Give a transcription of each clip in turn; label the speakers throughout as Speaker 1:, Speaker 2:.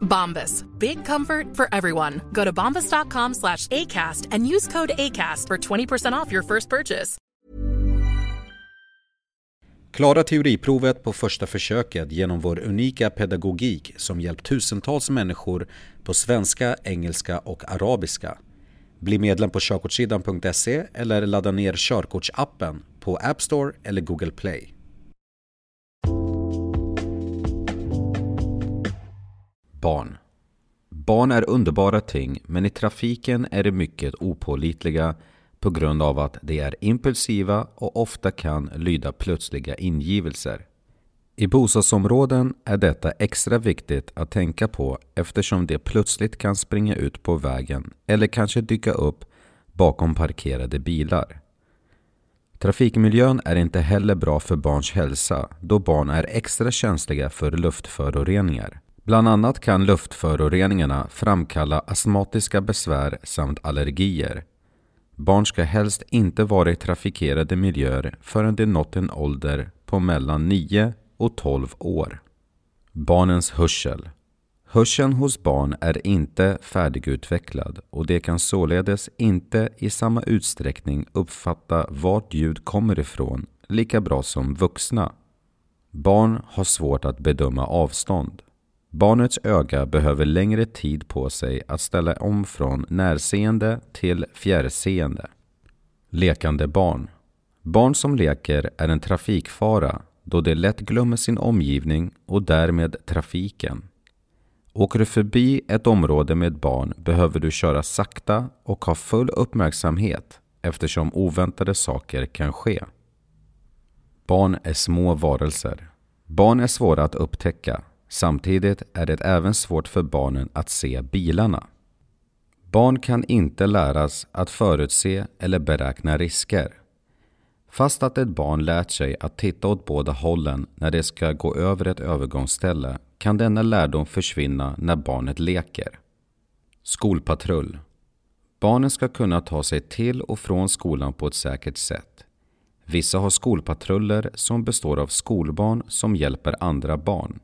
Speaker 1: Bombas. Big comfort for everyone. Go to bombas.com slash ACAST and use code ACAST for 20% off your first purchase.
Speaker 2: Klara teoriprovet på första försöket genom vår unika pedagogik som hjälpt tusentals människor på svenska, engelska och arabiska. Bli medlem på körkortssidan.se eller ladda ner körkortsappen på App Store eller Google Play. Barn Barn är underbara ting men i trafiken är de mycket opålitliga på grund av att de är impulsiva och ofta kan lyda plötsliga ingivelser. I bostadsområden är detta extra viktigt att tänka på eftersom de plötsligt kan springa ut på vägen eller kanske dyka upp bakom parkerade bilar. Trafikmiljön är inte heller bra för barns hälsa då barn är extra känsliga för luftföroreningar. Bland annat kan luftföroreningarna framkalla astmatiska besvär samt allergier. Barn ska helst inte vara i trafikerade miljöer förrän de nått en ålder på mellan 9 och 12 år. Barnens hörsel Hörseln hos barn är inte färdigutvecklad och de kan således inte i samma utsträckning uppfatta vart ljud kommer ifrån lika bra som vuxna. Barn har svårt att bedöma avstånd. Barnets öga behöver längre tid på sig att ställa om från närseende till fjärrseende. Lekande barn Barn som leker är en trafikfara då de lätt glömmer sin omgivning och därmed trafiken. Åker du förbi ett område med barn behöver du köra sakta och ha full uppmärksamhet eftersom oväntade saker kan ske. Barn är små varelser. Barn är svåra att upptäcka. Samtidigt är det även svårt för barnen att se bilarna. Barn kan inte läras att förutse eller beräkna risker. Fast att ett barn lärt sig att titta åt båda hållen när det ska gå över ett övergångsställe kan denna lärdom försvinna när barnet leker. Skolpatrull Barnen ska kunna ta sig till och från skolan på ett säkert sätt. Vissa har skolpatruller som består av skolbarn som hjälper andra barn.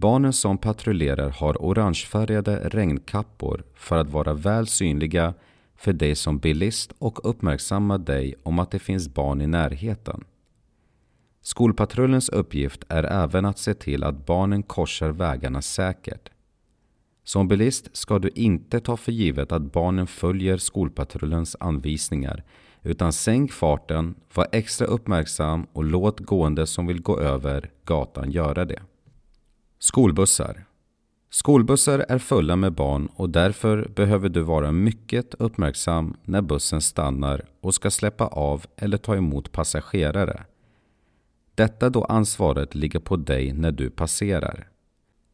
Speaker 2: Barnen som patrullerar har orangefärgade regnkappor för att vara väl synliga för dig som bilist och uppmärksamma dig om att det finns barn i närheten. Skolpatrullens uppgift är även att se till att barnen korsar vägarna säkert. Som bilist ska du inte ta för givet att barnen följer skolpatrullens anvisningar utan sänk farten, var extra uppmärksam och låt gående som vill gå över gatan göra det. Skolbussar Skolbussar är fulla med barn och därför behöver du vara mycket uppmärksam när bussen stannar och ska släppa av eller ta emot passagerare. Detta då ansvaret ligger på dig när du passerar.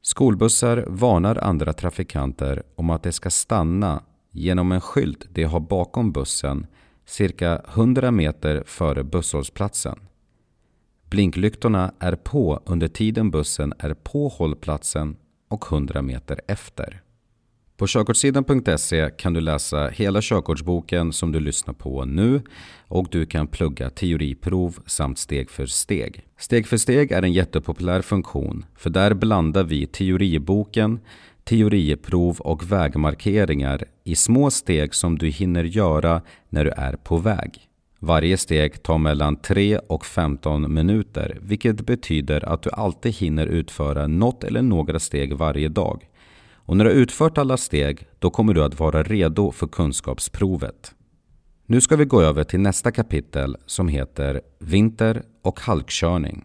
Speaker 2: Skolbussar varnar andra trafikanter om att de ska stanna genom en skylt de har bakom bussen cirka 100 meter före busshållplatsen. Blinklyktorna är på under tiden bussen är på hållplatsen och 100 meter efter. På körkortssidan.se kan du läsa hela körkortsboken som du lyssnar på nu och du kan plugga teoriprov samt steg för steg. Steg för steg är en jättepopulär funktion för där blandar vi teoriboken, teoriprov och vägmarkeringar i små steg som du hinner göra när du är på väg. Varje steg tar mellan 3 och 15 minuter vilket betyder att du alltid hinner utföra något eller några steg varje dag. Och när du har utfört alla steg, då kommer du att vara redo för kunskapsprovet. Nu ska vi gå över till nästa kapitel som heter Vinter och halkkörning.